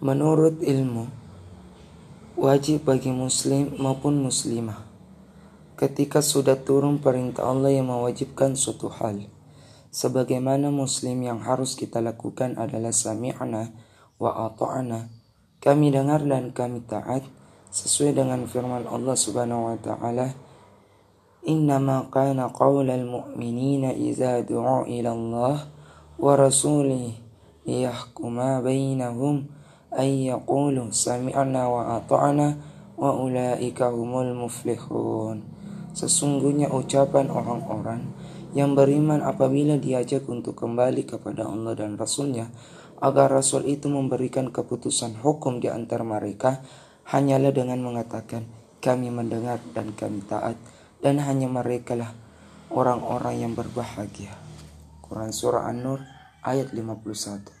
Menurut ilmu, wajib bagi muslim maupun muslimah ketika sudah turun perintah Allah yang mewajibkan suatu hal. Sebagaimana muslim yang harus kita lakukan adalah sami'na wa ata'na. Kami dengar dan kami taat sesuai dengan firman Allah Subhanahu wa taala. Kana qaulal mu'minina idza du'u ila Allah wa rasulih liyahkuma ay yaqulu sami'na wa ata'na wa ulaika humul. Sesungguhnya ucapan orang-orang yang beriman apabila diajak untuk kembali kepada Allah dan Rasulnya agar Rasul itu memberikan keputusan hukum di antara mereka hanyalah dengan mengatakan kami mendengar dan kami taat dan hanya mereka lah orang-orang yang berbahagia. Quran Surah An-Nur ayat 51